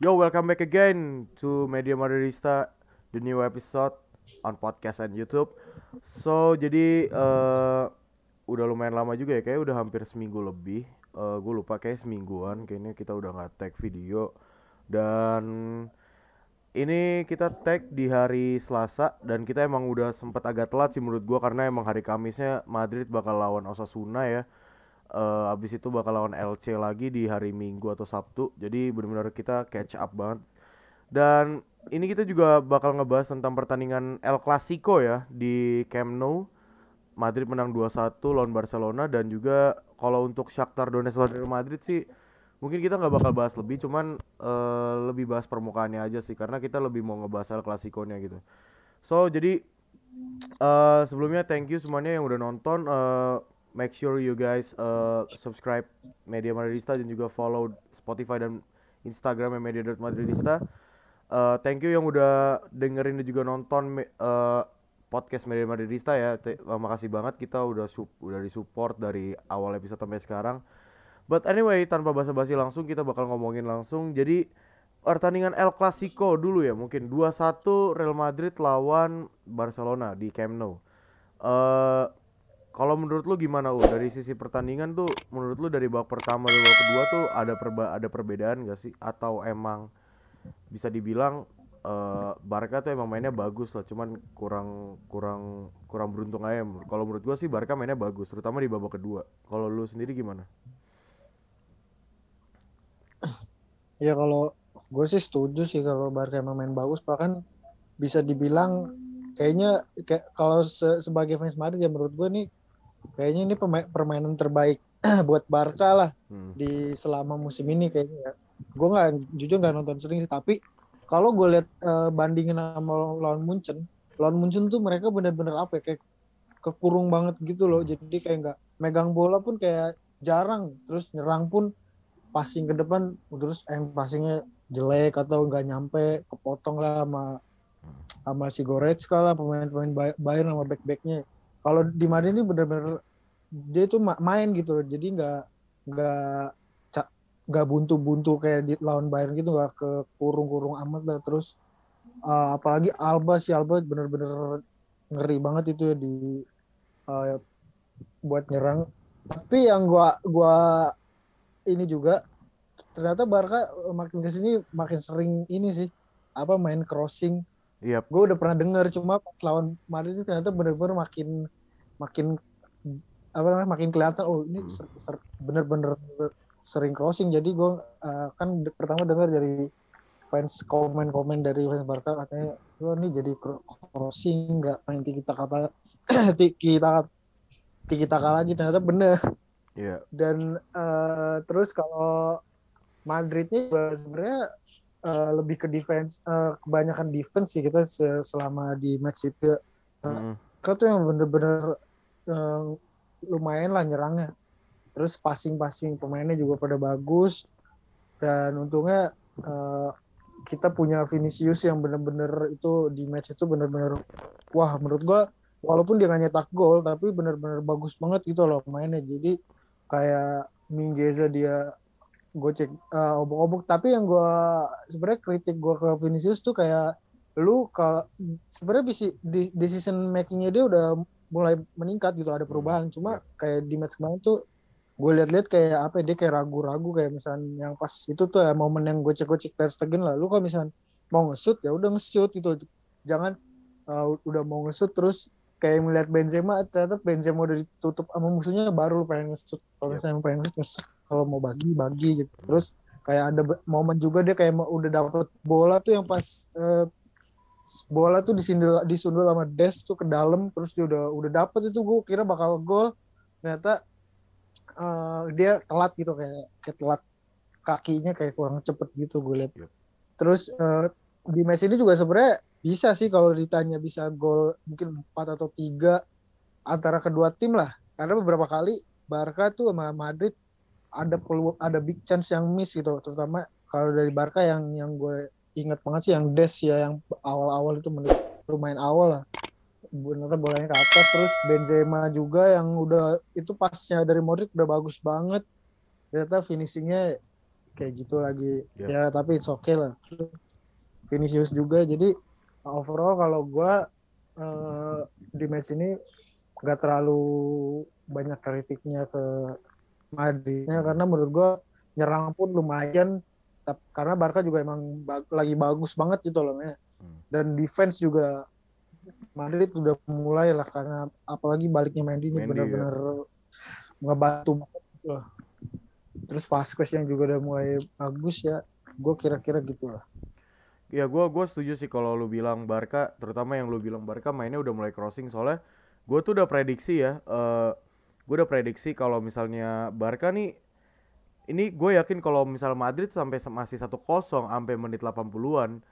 Yo, welcome back again to Media Madridista, the new episode on podcast and YouTube. So, jadi eh udah lumayan lama juga ya, kayak udah hampir seminggu lebih. Eh gue lupa kayak semingguan, kayaknya kita udah nggak tag video. Dan ini kita tag di hari Selasa dan kita emang udah sempat agak telat sih menurut gua karena emang hari Kamisnya Madrid bakal lawan Osasuna ya. Eh abis itu bakal lawan LC lagi di hari Minggu atau Sabtu. Jadi benar-benar kita catch up banget. Dan ini kita juga bakal ngebahas tentang pertandingan El Clasico ya di Camp Nou. Madrid menang 2-1 lawan Barcelona dan juga kalau untuk Shakhtar Donetsk lawan Madrid sih mungkin kita nggak bakal bahas lebih cuman eh, lebih bahas permukaannya aja sih karena kita lebih mau ngebahas El Clasico-nya gitu. So jadi eh sebelumnya thank you semuanya yang udah nonton. Eh, make sure you guys eh, subscribe Media Madridista dan juga follow Spotify dan Instagram Media.Madridista. Eh thank you yang udah dengerin dan juga nonton eh, podcast Media Madridista ya. Te- eh, makasih banget kita udah sup- udah disupport dari awal episode sampai sekarang. But anyway, tanpa basa-basi langsung kita bakal ngomongin langsung. Jadi pertandingan El Clasico dulu ya, mungkin 2-1 Real Madrid lawan Barcelona di Camp Nou. Eh kalau menurut lu gimana U? Dari sisi pertandingan tuh menurut lu dari babak pertama dan babak kedua tuh ada perba- ada perbedaan gak sih atau emang bisa dibilang eh Barca tuh emang mainnya bagus lah, cuman kurang kurang kurang beruntung aja. Kalau menurut gua sih Barca mainnya bagus, terutama di babak kedua. Kalau lu sendiri gimana? Ya kalau gue sih setuju sih kalau Barca emang main bagus bahkan bisa dibilang kayaknya kayak kalau se- sebagai fans Madrid ya menurut gue nih kayaknya ini permainan terbaik buat Barca lah Hmm. di selama musim ini kayaknya. Gue nggak jujur nggak nonton sering sih, tapi kalau gue lihat eh, bandingin sama lawan Munchen, lawan Munchen tuh mereka bener-bener apa ya kayak kekurung banget gitu loh. Jadi kayak nggak megang bola pun kayak jarang, terus nyerang pun passing ke depan terus yang passingnya jelek atau nggak nyampe kepotong lah sama sama si Goretzka lah pemain-pemain Bay- Bayern sama back-backnya kalau di Madrid ini bener-bener dia ma- main gitu jadi nggak nggak nggak buntu-buntu kayak di lawan Bayern gitu nggak ke kurung-kurung amat lah. Terus uh, apalagi Alba si Alba bener-bener ngeri banget itu ya di uh, buat nyerang. Tapi yang gua gua ini juga ternyata Barca makin ke sini makin sering ini sih apa main crossing Iya, gue udah pernah dengar cuma pas lawan Madrid ini ternyata bener-bener makin makin apa namanya makin kelihatan oh ini Hmm. ser- ser- bener-bener sering crossing jadi gue uh, kan de- pertama dengar dari fans komen-komen dari fans Barca katanya oh ini jadi cro- crossing nggak main kita kata kita kita lagi ternyata bener iya. dan eh, terus kalau Madridnya sebenarnya eh, lebih ke defense eh, kebanyakan defense sih kita se- selama di match itu Mm-mm. kita tuh yang bener-bener eh, lumayan lah nyerangnya. Terus passing-passing pemainnya juga pada bagus. Dan untungnya eh, kita punya Vinicius yang bener-bener itu di match itu bener-bener wah menurut gua walaupun dia nggak nyetak gol tapi bener-bener bagus banget gitu loh mainnya. Jadi kayak Minggeza dia gue cek eh, obok-obok. Tapi yang gue sebenarnya kritik gue ke Vinicius tuh kayak lu kalau sebenarnya bisa di decision makingnya dia udah mulai meningkat gitu ada perubahan. Cuma kayak di match kemarin tuh gue lihat-lihat kayak apa ya, dia kayak ragu-ragu kayak misalnya yang pas itu tuh ya momen yang gue cek-gue cek Ter Stegen lah. Lu kalau misalnya mau nge-shoot ya udah nge-shoot gitu. Jangan eh, udah mau nge-shoot terus kayak melihat Benzema ternyata Benzema udah ditutup sama musuhnya baru lu pengen nge-shoot. Kalau Yep. misalnya pengen nge-shoot. Kalau mau bagi bagi gitu. Terus kayak ada momen juga dia kayak udah dapet bola tuh yang pas eh, bola tuh disundul disundul sama Des tuh ke dalam terus dia udah udah dapet itu gue kira bakal gol. Ternyata eh, dia telat gitu kayak kayak telat kakinya kayak kurang cepet gitu gue lihat Yep. terus eh, di match ini juga sebenarnya bisa sih kalau ditanya bisa gol mungkin empat atau tiga antara kedua tim lah. Karena beberapa kali Barca tuh sama Madrid ada peluang ada big chance yang miss gitu. Terutama kalau dari Barca yang yang gue ingat banget sih yang Des ya yang awal-awal itu menit lumayan awal lah. Ternyata bolanya ke atas. Terus Benzema juga yang udah itu pasnya dari Modric udah bagus banget. Ternyata finishingnya kayak gitu lagi. Iya. ya tapi it's okay lah. Vinicius juga. Jadi overall kalau gua eh, di match ini nggak terlalu banyak kritiknya ke Madridnya karena menurut gua nyerang pun lumayan karena Barca juga emang lagi bagus banget gitu loh. Hmm. dan defense juga Madrid udah mulai lah karena apalagi baliknya Mendy ini Mendy, benar-benar ngebantu banget gitu lah. Terus Vasquez yang juga udah mulai bagus ya, gue kira-kira gitu lah. Ya gua gua setuju sih kalau lu bilang Barca, terutama yang lu bilang Barca mainnya udah mulai crossing soalnya gua tuh udah prediksi ya. eh gue udah prediksi kalau misalnya Barca nih ini gue yakin kalau misal Madrid sampai masih 1-0 sampai menit 80-an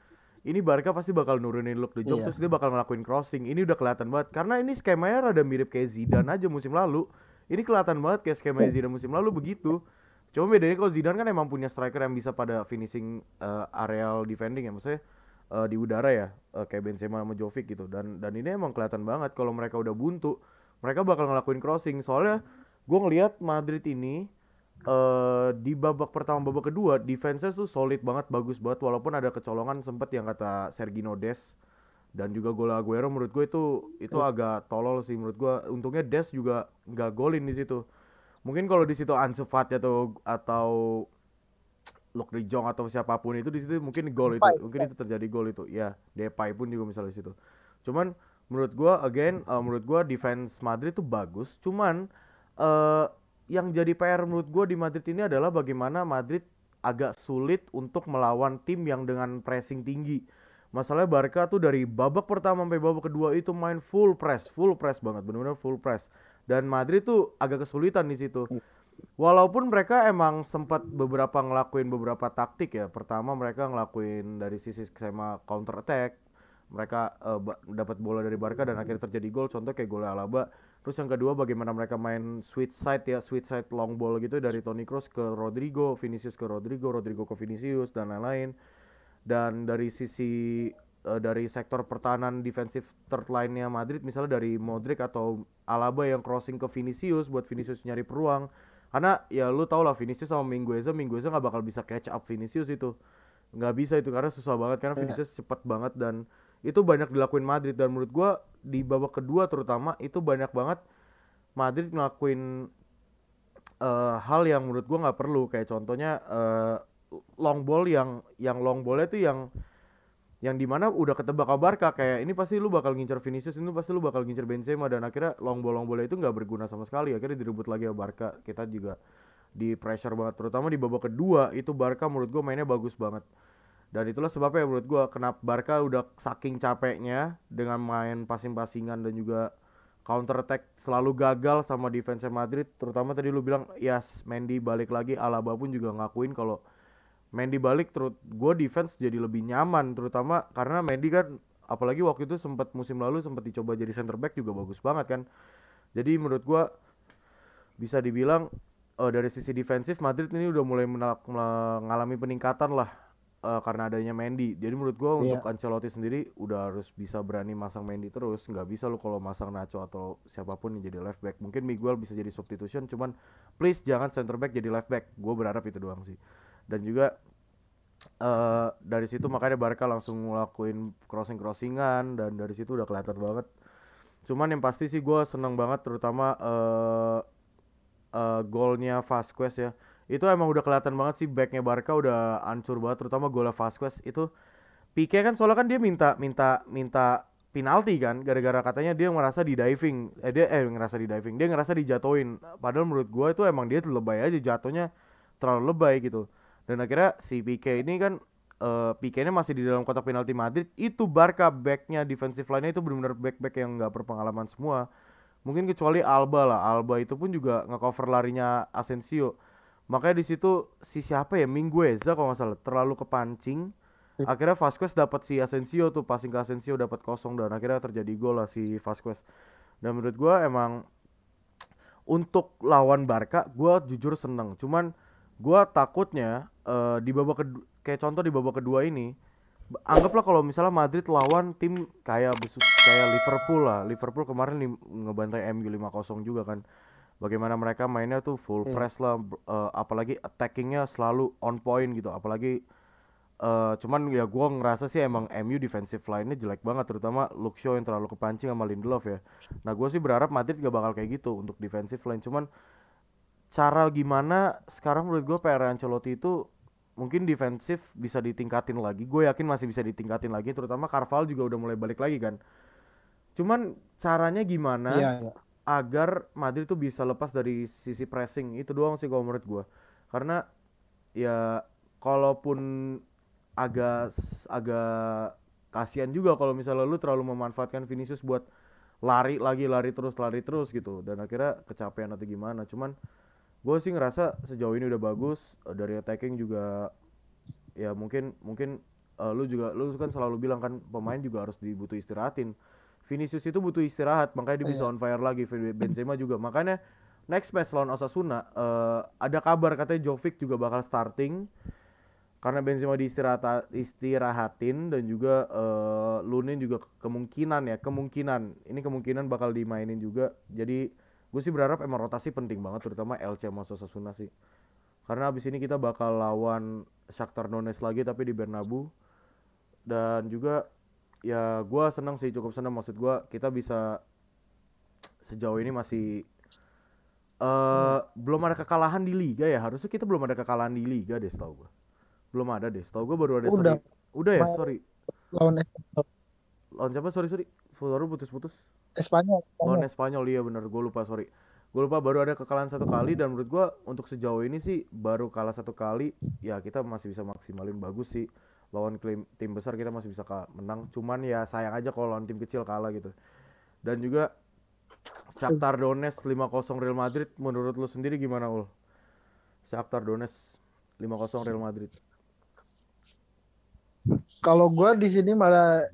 ini Barca pasti bakal nurunin Luke de Jong Iya. terus dia bakal ngelakuin crossing. Ini udah kelihatan banget karena ini skemanya rada mirip kayak Zidane aja musim lalu. Ini kelihatan banget kayak skema Zidane musim lalu begitu. Cuma bedanya kalau Zidane kan emang punya striker yang bisa pada finishing eh, areal defending ya maksudnya eh, di udara ya eh, kayak Benzema sama Jovic gitu dan dan ini emang kelihatan banget kalau mereka udah buntu mereka bakal ngelakuin crossing. Soalnya gue ngelihat Madrid ini eh di babak pertama babak kedua defense tuh solid banget bagus banget. Walaupun ada kecolongan sempet yang kata Sergino Des dan juga gol Aguero menurut gue itu itu agak tolol sih menurut gue untungnya Des juga nggak golin di situ. Mungkin kalau di situ Ansu Fati atau atau De Jong atau siapa pun itu di situ mungkin gol itu mungkin itu terjadi gol itu. Ya Depay pun juga misalnya di situ. Cuman menurut gua again uh, menurut gua defense Madrid tuh bagus cuman eh yang jadi PR menurut gua di Madrid ini adalah bagaimana Madrid agak sulit untuk melawan tim yang dengan pressing tinggi masalahnya Barca tuh dari babak pertama sampai babak kedua itu main full press full press banget benar-benar full press dan Madrid tuh agak kesulitan di situ Walaupun mereka emang sempat beberapa ngelakuin beberapa taktik ya. Pertama mereka ngelakuin dari sisi skema counter attack. Mereka ba- dapat bola dari Barca dan akhirnya terjadi gol. Contoh kayak gol Alaba. Terus yang kedua bagaimana mereka main switch side ya, switch side long ball gitu dari Toni Kroos ke Rodrigo, Vinicius ke Rodrigo, Rodrigo ke Vinicius dan lain-lain. Dan dari sisi eh, dari sektor pertahanan defensif third line-nya Madrid misalnya dari Modric atau Alaba yang crossing ke Vinicius buat Vinicius nyari peluang karena ya lu tau lah Vinicius sama Mingueza Mingueza nggak bakal bisa catch up Vinicius itu nggak bisa itu karena susah banget karena Iya. Vinicius cepat banget dan itu banyak dilakuin Madrid dan menurut gua di babak kedua terutama itu banyak banget Madrid ngelakuin eh, hal yang menurut gua nggak perlu. Kayak contohnya eh, long ball yang yang long ballnya tuh yang yang di mana udah ketebak ke Barca kayak ini pasti lu bakal ngincer Vinicius ini pasti lu bakal ngincer Benzema dan akhirnya long ball long ball itu nggak berguna sama sekali. Akhirnya direbut lagi sama Barca. Kita juga di pressure banget terutama di babak kedua itu Barca menurut gua mainnya bagus banget dan itulah sebabnya menurut gua kenapa Barca udah saking capeknya dengan main passing-passingan dan juga counter attack selalu gagal sama defense Madrid. Terutama tadi lu bilang yes Mendy balik lagi. Alaba pun juga ngakuin kalau Mendy balik terus gue defense jadi lebih nyaman. Terutama karena Mendy kan apalagi waktu itu sempat musim lalu sempat dicoba jadi center back juga bagus banget kan. Jadi menurut gua bisa dibilang eh, dari sisi defensif Madrid ini udah mulai mengalami peningkatan lah eh, karena adanya Mendy. Jadi menurut gua Iya. untuk Ancelotti sendiri udah harus bisa berani masang Mendy terus. Nggak bisa lu kalau masang Nacho atau siapa pun yang jadi left back. Mungkin Miguel bisa jadi substitution cuman please jangan center back jadi left back. Gue berharap itu doang sih. Dan juga eh dari situ makanya Barca langsung ngelakuin crossing crossingan dan dari situ udah kelihatan banget. Cuman yang pasti sih gue seneng banget terutama eh eh, golnya Vasquez ya itu emang udah kelihatan banget sih backnya Barca udah hancur banget terutama golnya Vasquez. Itu Pique kan soalnya kan dia minta minta minta penalti kan gara-gara katanya dia ngerasa di diving eh dia eh ngerasa di diving dia ngerasa dijatoin padahal menurut gua itu emang dia lebay aja jatuhnya terlalu lebay gitu. Dan akhirnya si Pique ini kan eh Pique ini masih di dalam kotak penalti Madrid. Itu Barca backnya defensive line-nya itu benar-benar back-back yang nggak berpengalaman semua. Mungkin kecuali Alba lah. Alba itu pun juga nge-cover larinya Asensio makanya di situ si siapa ya? Mingueza kalau nggak salah. Terlalu kepancing. Akhirnya Vasquez dapat si Asensio tuh. Passing ke Asensio dapat kosong dan akhirnya terjadi gol lah si Vasquez. Dan menurut gua emang untuk lawan Barca gua jujur seneng. Cuman gua takutnya eh, di babak kedua kayak contoh di babak kedua ini anggaplah kalau misalnya Madrid lawan tim kayak kayak Liverpool lah. Liverpool kemarin ngebantai MU 5-0 juga kan bagaimana mereka mainnya tuh full Iya. press lah eh, apalagi attackingnya selalu on point gitu. Apalagi eh, cuman ya gua ngerasa sih emang MU defensive line-nya jelek banget terutama Luke Shaw yang terlalu kepancing sama Lindelof ya. Nah gue sih berharap Madrid gak bakal kayak gitu untuk defensive line. Cuman cara gimana sekarang menurut gue PR Ancelotti itu mungkin defensif bisa ditingkatin lagi. Gue yakin masih bisa ditingkatin lagi terutama Carvalho juga udah mulai balik lagi kan. Cuman caranya gimana Iya, iya. Agar Madrid tuh bisa lepas dari sisi pressing. Itu doang sih kalau menurut gua. Karena ya kalaupun agak agak kasihan juga kalau misalnya lu terlalu memanfaatkan Vinicius buat lari lagi lari terus lari terus gitu. Dan akhirnya kecapean atau gimana. Cuman gue sih ngerasa sejauh ini udah bagus. Dari attacking juga ya mungkin mungkin eh, lu juga lu kan selalu bilang kan pemain juga harus dibutuh istirahatin Vinicius itu butuh istirahat makanya dia bisa Iya. on fire lagi Benzema juga. Makanya next match lawan Osasuna eh, ada kabar katanya Jovic juga bakal starting karena Benzema diistirahat istirahatin dan juga eh, Lunin juga ke- kemungkinan ya kemungkinan. Ini kemungkinan bakal dimainin juga. Jadi gue sih berharap emang rotasi penting banget terutama LC sama Osasuna sih. Karena abis ini kita bakal lawan Shakhtar Donetsk lagi tapi di Bernabeu. Dan juga ya gua seneng sih cukup seneng. Maksud gua kita bisa sejauh ini masih eh belum ada kekalahan di liga ya. Harusnya kita belum ada kekalahan di liga deh setahu gua. Belum ada deh setahu gua baru ada Udah. seri- udah ya? Sorry. Lawan Espanyol. lawan siapa? Sorry sorry. Baru putus-putus. Espanyol. lawan Espanyol. Iya bener. Gue lupa sorry. Gue lupa baru ada kekalahan satu kali. Dan menurut gua untuk sejauh ini sih baru kalah satu kali ya kita masih bisa maksimalin. Bagus sih lawan klaim tim besar kita masih bisa menang. Cuman ya sayang aja kalau lawan tim kecil kalah gitu. Dan juga Shakhtar Donetsk 5-0 Real Madrid menurut lu sendiri gimana ul? Shakhtar Donetsk 5-0 Real Madrid. Kalau gue di sini malah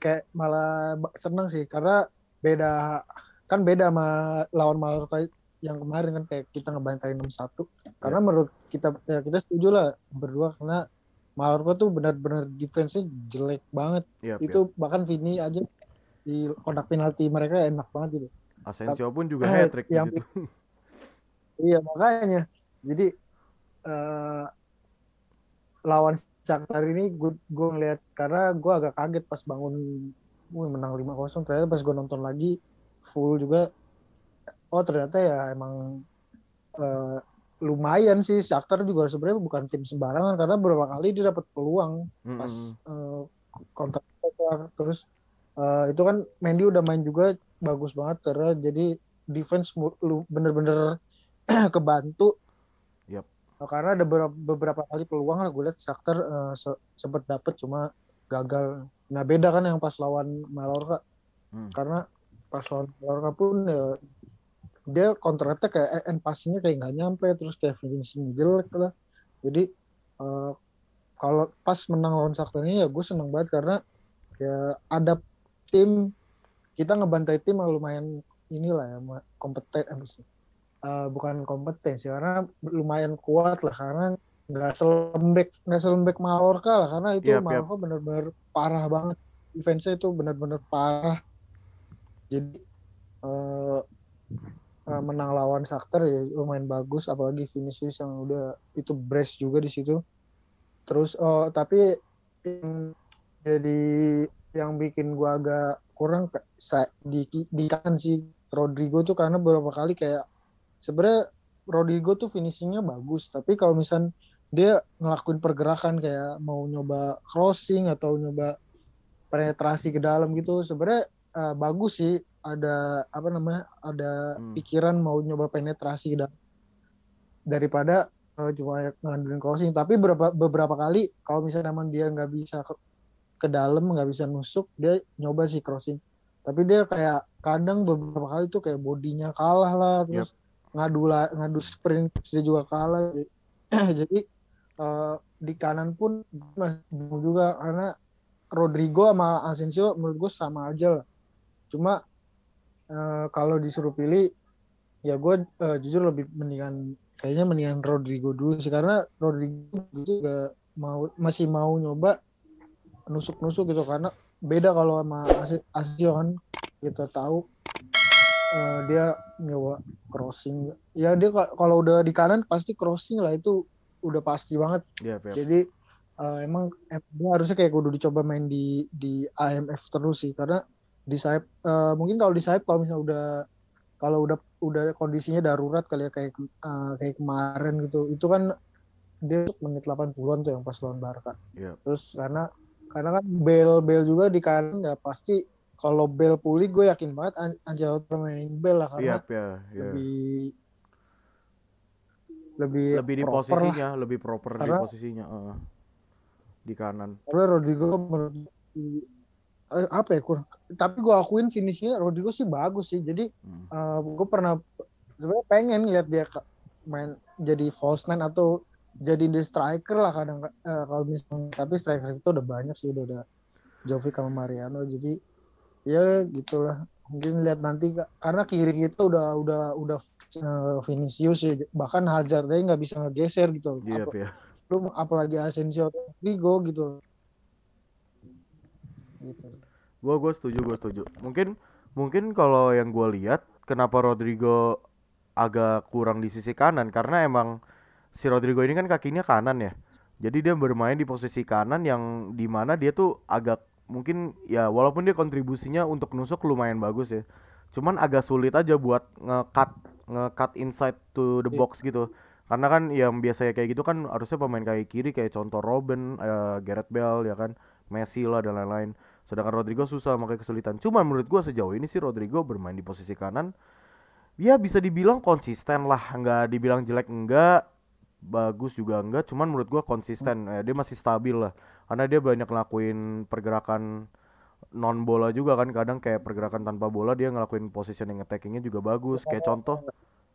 kayak malah seneng sih karena beda kan beda sama lawan Mallorca yang kemarin kan kayak kita ngebantai 6-1 karena menurut kita ya kita setuju lah berdua karena Mallorca tuh benar-benar defense-nya jelek banget. Iya, itu bahkan Vini aja di kotak penalti mereka enak banget gitu Asensio pun juga Eh, hat trick di yang situ. Iya makanya. Jadi eh lawan Shakhtar ini gue gue ngeliat karena gue agak kaget pas bangun gue menang 5-0 ternyata pas gue nonton lagi full juga. Oh ternyata ya emang eh, lumayan sih Shakhtar juga sebenarnya bukan tim sembarangan karena beberapa kali dia dapat peluang pas Mm-mm. eh, kontak terus eh, itu kan Mendy udah main juga bagus banget karena jadi defense lu bener-bener kebantu. Nah, karena ada beberapa, beberapa kali peluang lah gue lihat Shakhtar eh, se- sempet dapet cuma gagal nah beda kan yang pas lawan Mallorca Hmm. karena pas lawan Mallorca pun ya dia counter attack kayak end passingnya kayak nggak nyampe terus kayak finishing jelek lah. Jadi eh, kalau pas menang lawan Shakhtar ini ya gue seneng banget karena ya ada tim kita ngebantai tim yang lumayan inilah ya kompeten Eh, bukan kompeten sih karena lumayan kuat lah karena nggak selembek nggak selembek Mallorca lah karena itu yap. Mallorca benar-benar parah banget. Defense-nya itu benar-benar parah. Jadi eh, eh, menang lawan Shakhtar ya lumayan bagus apalagi Vinicius yang udah itu brace juga di situ. Terus oh tapi yang jadi yang bikin gua agak kurang di di kan si Rodrigo tuh karena beberapa kali kayak sebenarnya Rodrigo tuh finishingnya bagus tapi kalau misal dia ngelakuin pergerakan kayak mau nyoba crossing atau nyoba penetrasi ke dalam gitu sebenarnya eh, bagus sih. Ada apa namanya ada Hmm. pikiran mau nyoba penetrasi dalam daripada eh, cuma ngandelin crossing. Tapi beberapa beberapa kali kalau misalnya emang dia nggak bisa ke, ke dalam nggak bisa nusuk dia nyoba sih crossing. Tapi dia kayak kadang beberapa kali tuh kayak bodinya kalah lah terus ngadu lah ngadu sprint dia juga kalah. Jadi eh, di kanan pun masih juga karena Rodrigo sama Asensio menurut gue sama aja lah cuma eh, kalau disuruh pilih ya gue eh, jujur lebih mendingan kayaknya mendingan Rodrigo dulu sih. Karena Rodrigo juga mau masih mau nyoba nusuk-nusuk gitu. Karena beda kalau sama Asi- Asensio kan kita tahu eh, dia nyoba crossing. Ya dia ka- kalau udah di kanan pasti crossing lah itu udah pasti banget. Iya, Pep. jadi eh, emang em- dia harusnya kayak kudu dicoba main di di IMF terus sih. Karena di sayap eh, mungkin kalau di sayap kalau misalnya udah kalau udah udah kondisinya darurat kali ya kayak eh, kayak kemarin gitu itu kan dia menit 80-an tuh yang pas lawan Barca Iya. terus karena karena kan Bale Bale juga di kanan ya pasti kalau Bale pulih gue yakin banget An- Ancelotti mainin Bale lah karena ya, iya. lebih lebih Lebih di proper lah. posisinya, lebih proper di Karena- posisinya, heeh. Di kanan. Karena Rodrigo menurut eh, apa ya kurang tapi gue akuin finishnya Rodrigo sih bagus sih. Jadi Hmm. gue pernah sebenarnya pengen lihat dia main jadi false nine atau jadi di striker lah kadang eh, kalau misalnya tapi striker itu udah banyak sih udah ada Jovic sama Mariano. Jadi ya gitulah. Mungkin lihat nanti karena kiri kita udah udah udah eh, Vinicius ya. Bahkan Hazard aja nggak bisa ngegeser gitu Iya, Apa- ya. lu apalagi Asensio Rodrigo gitu gitu Gua gua setuju, gua setuju. Mungkin mungkin kalau yang gua lihat kenapa Rodrigo agak kurang di sisi kanan karena emang si Rodrigo ini kan kakinya kanan ya. Jadi dia bermain di posisi kanan yang di mana dia tuh agak mungkin ya walaupun dia kontribusinya untuk nusuk lumayan bagus ya. Cuman agak sulit aja buat nge-cut nge-cut inside to the box gitu. Karena kan yang biasanya kayak gitu kan harusnya pemain kaki kiri kayak contoh Robin, eh, Gareth Bale ya kan, Messi lah dan lain-lain. Sedangkan Rodrigo susah makanya kesulitan. Cuman menurut gua sejauh ini sih Rodrigo bermain di posisi kanan. Ya bisa dibilang konsisten lah, nggak dibilang jelek enggak, bagus juga enggak, cuman menurut gua konsisten. Eh, dia masih stabil lah. Karena dia banyak ngelakuin pergerakan non bola juga kan. Kadang kayak pergerakan tanpa bola dia ngelakuin positioning attackingnya juga bagus. Kayak contoh.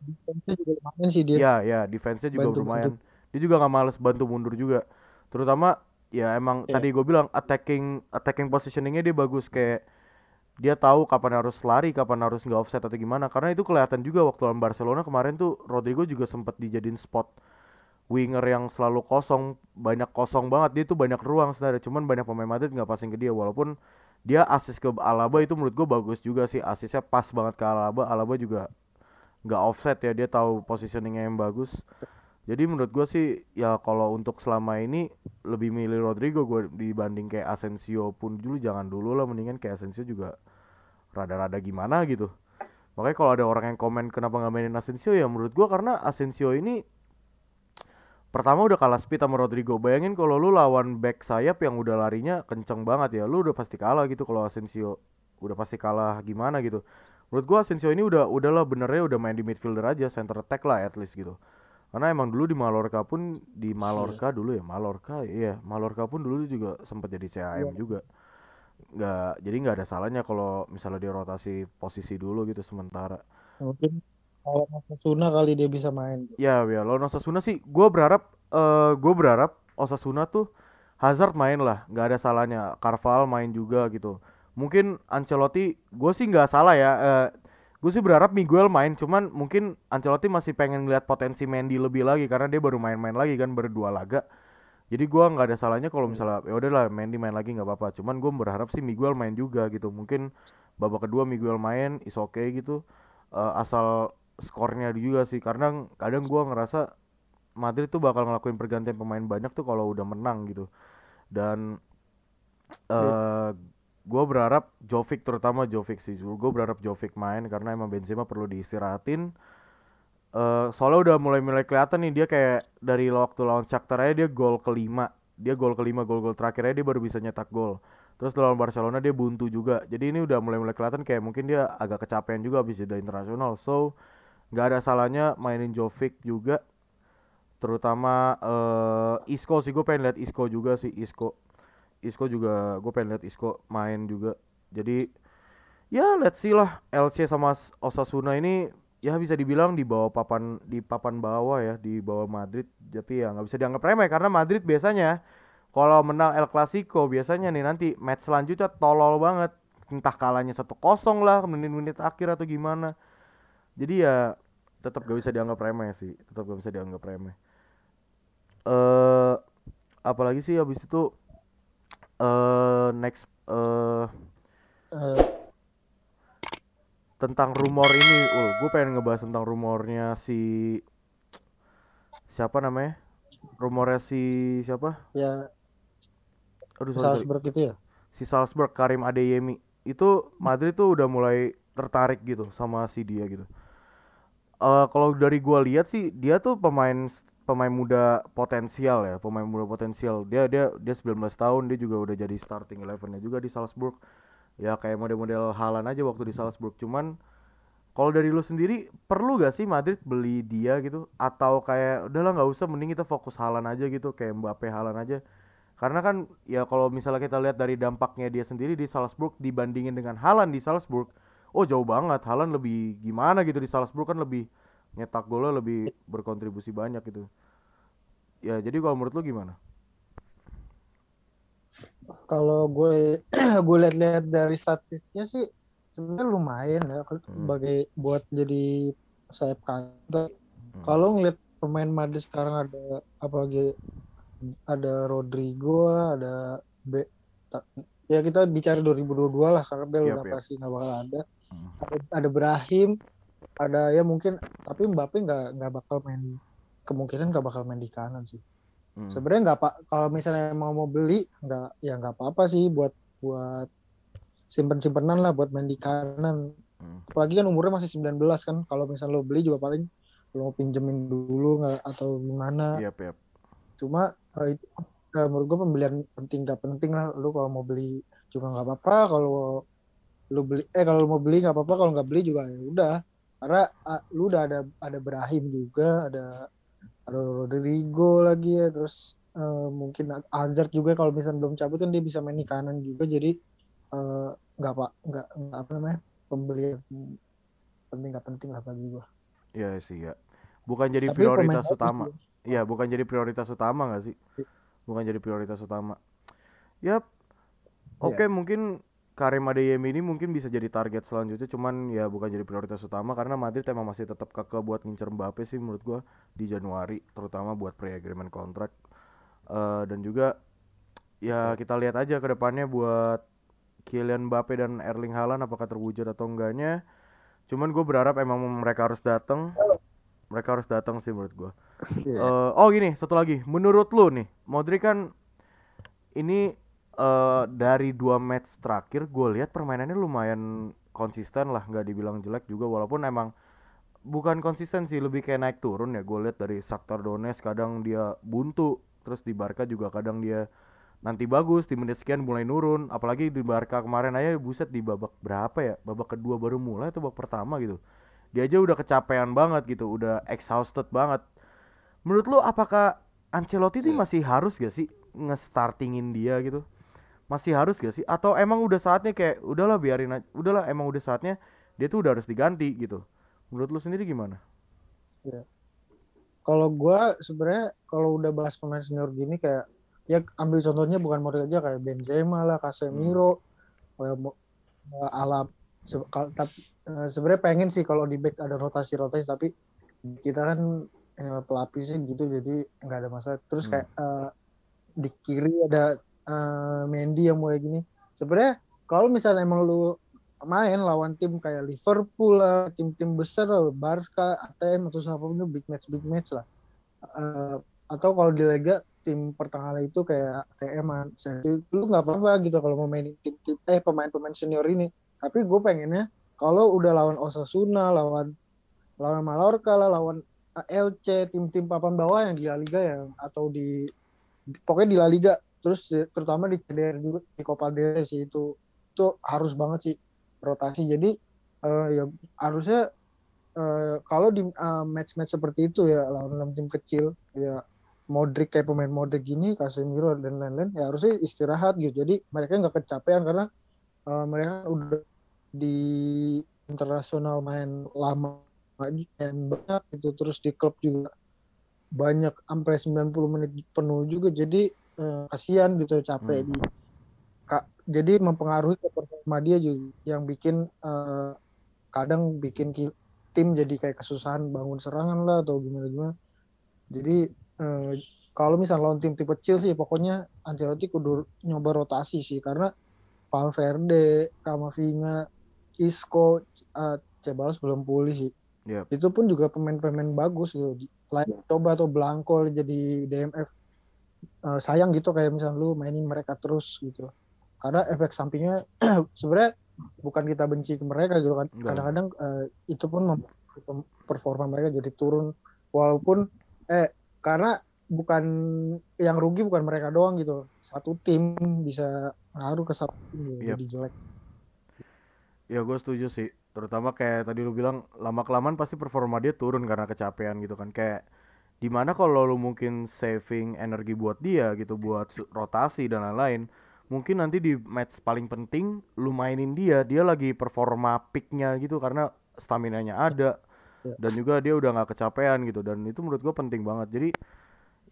defense-nya juga lumayan sih dia ya ya defense-nya juga Bantu- lumayan. Dia juga nggak males bantu mundur juga. Terutama ya emang Iya. tadi gue bilang attacking attacking positioningnya dia bagus kayak dia tahu kapan harus lari kapan harus nggak offset atau gimana. Karena itu kelihatan juga waktu lawan Barcelona kemarin tuh Rodrigo juga sempat dijadiin spot winger yang selalu kosong banyak kosong banget. Dia tuh banyak ruang sebenarnya cuman banyak pemain Madrid nggak passing ke dia. Walaupun dia asis ke Alaba itu menurut gue bagus juga sih asisnya pas banget ke Alaba. Alaba juga nggak offset ya dia tahu positioningnya yang bagus jadi menurut gue sih ya kalau untuk selama ini lebih milih Rodrigo gue dibanding kayak Asensio pun dulu jangan dulu lah mendingan kayak Asensio juga rada-rada gimana gitu. Makanya kalau ada orang yang komen kenapa nggak mainin Asensio? Ya menurut gue karena Asensio ini pertama udah kalah speed sama Rodrigo. Bayangin kalau lu lawan back sayap yang udah larinya kenceng banget ya lu udah pasti kalah gitu kalau Asensio udah pasti kalah gimana gitu. Menurut gua Asensio ini udah udahlah benernya udah main di midfielder aja center attack lah at least gitu karena emang dulu di Mallorca pun di Mallorca dulu ya Mallorca iya. Mallorca pun dulu juga sempat jadi CAM juga. Nggak jadi nggak ada salahnya kalau misalnya dia rotasi posisi dulu gitu sementara. Mungkin kalau Osasuna kali dia bisa main. Ya, ya, lawan Osasuna sih, gue berharap, eh gue berharap Osasuna tuh Hazard main lah, nggak ada salahnya. Carval main juga gitu. Mungkin Ancelotti, gue sih nggak salah ya. Eh, gue sih berharap Miguel main, cuman mungkin Ancelotti masih pengen lihat potensi Mendy lebih lagi karena dia baru main-main lagi kan berdua laga. Jadi gua nggak ada salahnya kalau misalnya ya udahlah Mendy main lagi nggak apa-apa. Cuman gue berharap sih Miguel main juga gitu. Mungkin babak kedua Miguel main, is okay gitu. Eh, asal skornya juga sih karena kadang gua ngerasa Madrid tuh bakal ngelakuin pergantian pemain banyak tuh kalau udah menang gitu dan eh gua berharap Jovic terutama Jovic sih. Gue berharap Jovic main karena emang Benzema perlu diistirahatin. Eh soalnya udah mulai mulai kelihatan nih dia kayak dari waktu lawan Shakhtar aja dia gol kelima. Dia gol kelima gol-gol terakhirnya dia baru bisa nyetak gol. Terus lawan Barcelona dia buntu juga. Jadi ini udah mulai mulai kelihatan kayak mungkin dia agak kecapean juga habis jeda internasional. So nggak ada salahnya mainin Jovic juga. Terutama eh Isco sih gue pengen lihat Isco juga sih Isco Isco juga gue pengen lihat Isco main juga. Jadi ya let's see lah. LC sama Osasuna ini ya bisa dibilang di bawah papan di papan bawah ya di bawah Madrid. Tapi ya nggak bisa dianggap remeh karena Madrid biasanya kalau menang El Clasico biasanya nih nanti match selanjutnya tolol banget. Entah kalahnya satu kosong lah menit-menit akhir atau gimana. Jadi ya tetap gak bisa dianggap remeh sih tetap gak bisa dianggap remeh. Eh apalagi sih habis itu eh next eh Eh, tentang rumor ini, ul, gue pengen ngebahas tentang rumornya si siapa namanya? Rumornya si siapa? Ya Aduh, sorry, sorry. Salzburg itu ya. si Salzburg Karim Adeyemi itu Madrid tuh udah mulai tertarik gitu sama si dia gitu. Eh kalau dari gua lihat sih dia tuh pemain pemain muda potensial ya, pemain muda potensial. Dia dia dia 19 tahun, dia juga udah jadi starting elevennya juga di Salzburg. Ya kayak model-model Haaland aja waktu di Salzburg. Cuman kalau dari lu sendiri perlu gak sih Madrid beli dia gitu atau kayak udahlah nggak usah mending kita fokus Haaland aja gitu kayak Mbappe Haaland aja. Karena kan ya kalau misalnya kita lihat dari dampaknya dia sendiri di Salzburg dibandingin dengan Haaland di Salzburg, oh jauh banget. Haaland lebih gimana gitu di Salzburg kan lebih nyetak golnya lebih berkontribusi banyak gitu. Ya jadi kalau menurut lu gimana? Kalau gue gue lihat-lihat dari statistiknya sih sebenarnya lumayan ya sebagai buat jadi sayap kanan. Kalau ngeliat pemain Madrid sekarang ada apalagi ada Rodrigo, ada B ya kita bicara 2022 lah karena Bel udah pasti nggak bakal ada. Hmm. ada. Ada Brahim, ada ya mungkin tapi Mbappe nggak nggak bakal main kemungkinan nggak bakal main di kanan sih. Hmm. Sebenarnya nggak pak kalau misalnya mau mau beli nggak ya nggak apa-apa sih buat buat simpen-simpenan lah buat main di kanan. Hmm. Apalagi kan umurnya masih 19 kan. Kalau misalnya lo beli juga paling lo mau pinjemin dulu nggak atau gimana. Yap, yap. Cuma eh, itu eh, menurut gue pembelian penting nggak penting lah. Lo kalau mau beli juga nggak apa-apa. Kalau lo beli eh kalau lo mau beli nggak apa-apa. Kalau nggak beli juga ya udah. Karena ah, lu udah ada ada Brahim juga, ada ada Rodrigo lagi ya. Terus eh, mungkin Hazard juga kalau misalnya belum cabut kan dia bisa main di kanan juga. Jadi eh, nggak pak nggak nggak apa namanya pembelian penting nggak penting lah bagi gua. Iya sih ya. Bukan jadi Tapi prioritas utama. Iya, bukan jadi prioritas utama gak sih? Bukan jadi prioritas utama. Yap. Oke, mungkin Karim Adeyemi ini mungkin bisa jadi target selanjutnya, cuman ya bukan jadi prioritas utama karena Madrid emang masih tetap kekeh buat ngincer Mbappe sih menurut gua di Januari, terutama buat pre-agreement kontrak. Eh, dan juga ya kita lihat aja ke depannya buat Kylian Mbappe dan Erling Haaland apakah terwujud atau enggaknya. Cuman gue berharap emang mereka harus datang. Mereka harus datang sih menurut gua. Iya. Eh, oh gini, satu lagi. Menurut lu nih, Modric kan ini eh dari dua match terakhir gue lihat permainannya lumayan konsisten lah, nggak dibilang jelek juga walaupun emang bukan konsisten sih, lebih kayak naik turun ya. Gue lihat dari Shakhtar Donetsk kadang dia buntu, terus di Barca juga kadang dia nanti bagus di menit sekian mulai nurun. Apalagi di Barca kemarin aja buset di babak berapa ya? Babak kedua baru mulai atau babak pertama gitu. Dia aja udah kecapean banget gitu udah exhausted banget. Menurut lu apakah Ancelotti ini masih harus gak sih nge-startingin dia gitu masih harus gak sih? Atau emang udah saatnya kayak udahlah biarin aja udahlah emang udah saatnya dia tuh udah harus diganti gitu. Menurut lu sendiri gimana? Kalau gua sebenarnya kalau udah bahas pemain senior gini kayak ya ambil contohnya bukan model aja kayak Benzema lah, Casemiro, kayak mo- eh, ala se- tapi eh, sebenarnya pengen sih kalau di back ada rotasi-rotasi tapi kita kan eh, pelapisnya gitu jadi nggak ada masalah. Terus Hmm. kayak eh, di kiri ada eh, Mendy yang mulai gini. Sebenarnya kalau misalnya emang lu main lawan tim kayak Liverpool lah, tim-tim besar lah, Barca, ATM atau siapa pun itu big match big match lah. Eh, atau kalau di Liga tim pertengahan itu kayak ATM, lu nggak apa-apa gitu kalau mau mainin tim-tim eh pemain-pemain senior ini. Tapi gue pengennya kalau udah lawan Osasuna, lawan lawan Mallorca lah, lawan LC, tim-tim papan bawah yang di La Liga yang atau di- pokoknya di La Liga terus di- terutama di CDR juga di Copa del sih itu itu harus banget sih rotasi. Jadi eh, ya harusnya eh, kalau di eh, match-match seperti itu ya lawan tim kecil ya Modric kayak pemain Modric gini Casemiro dan lain-lain ya harusnya istirahat gitu. Jadi mereka nggak kecapean karena eh, mereka udah di internasional main lama main banyak gitu. Terus di klub juga banyak sampai 90 menit penuh juga. Jadi eh, kasihan gitu capek Hmm. di Kak, jadi mempengaruhi ke performa dia juga yang bikin eh, kadang bikin ki- tim jadi kayak kesusahan bangun serangan lah atau gimana gimana jadi eh, kalau misal lawan tim tim kecil sih pokoknya Ancelotti kudu nyoba rotasi sih karena Valverde, Camavinga, Isco, eh, Ceballos belum pulih sih. Yep. Itu pun juga pemain-pemain bagus gitu. Lain coba atau Blanco jadi DMF eh, sayang gitu kayak misalnya lu mainin mereka terus gitu. Karena efek sampingnya sebenarnya bukan kita benci ke mereka gitu kan. Kadang-kadang eh, itu pun performa mereka jadi turun walaupun eh karena bukan yang rugi bukan mereka doang gitu. Satu tim bisa ngaruh ke satu tim gitu, Yep. jadi jelek. Ya gue setuju sih Terutama kayak tadi lu bilang Lama kelamaan pasti performa dia turun karena kecapean gitu kan Kayak Di mana kalau lu mungkin saving energi buat dia gitu Buat rotasi dan lain-lain Mungkin nanti di match paling penting Lu mainin dia Dia lagi performa peaknya gitu Karena stamina-nya ada Ya. Dan juga dia udah nggak kecapean gitu Dan itu menurut gue penting banget Jadi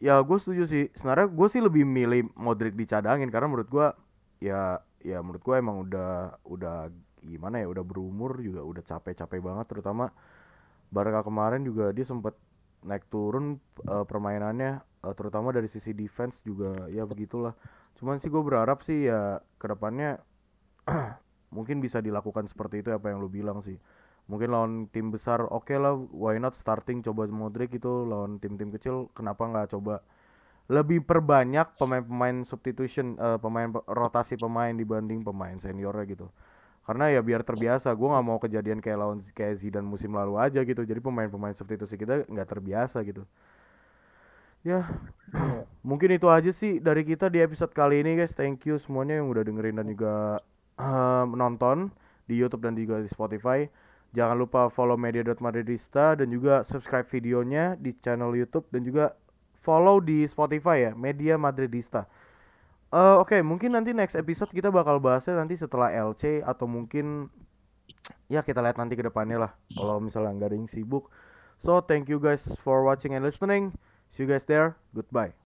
Ya gue setuju sih Sebenarnya gue sih lebih milih Modric dicadangin Karena menurut gue Ya Ya menurut gue emang udah Udah gimana ya udah berumur juga udah capek-capek banget terutama Barca kemarin juga dia sempat naik turun eh, permainannya eh, terutama dari sisi defense juga ya begitulah. Cuman sih gue berharap sih ya ke depannya mungkin bisa dilakukan seperti itu apa yang lu bilang sih. Mungkin lawan tim besar oke lah why not starting coba Modric itu lawan tim-tim kecil kenapa nggak coba? Lebih perbanyak pemain-pemain substitution eh, pemain rotasi pemain dibanding pemain seniornya gitu karena ya biar terbiasa gue nggak mau kejadian kayak lawan kayak Zidane musim lalu aja gitu. Jadi pemain-pemain substitusi kita nggak terbiasa gitu. Ya mungkin itu aja sih dari kita di episode kali ini guys. Thank you semuanya yang udah dengerin dan juga eh, menonton di YouTube dan juga di Spotify. Jangan lupa follow media.madridista dan juga subscribe videonya di channel YouTube dan juga follow di Spotify ya Media Madridista Eh, Oke, mungkin nanti next episode kita bakal bahasnya nanti setelah LC atau mungkin ya kita lihat nanti ke depannya lah. Kalau misalnya nggak ada yang sibuk. So thank you guys for watching and listening. See you guys there. Goodbye.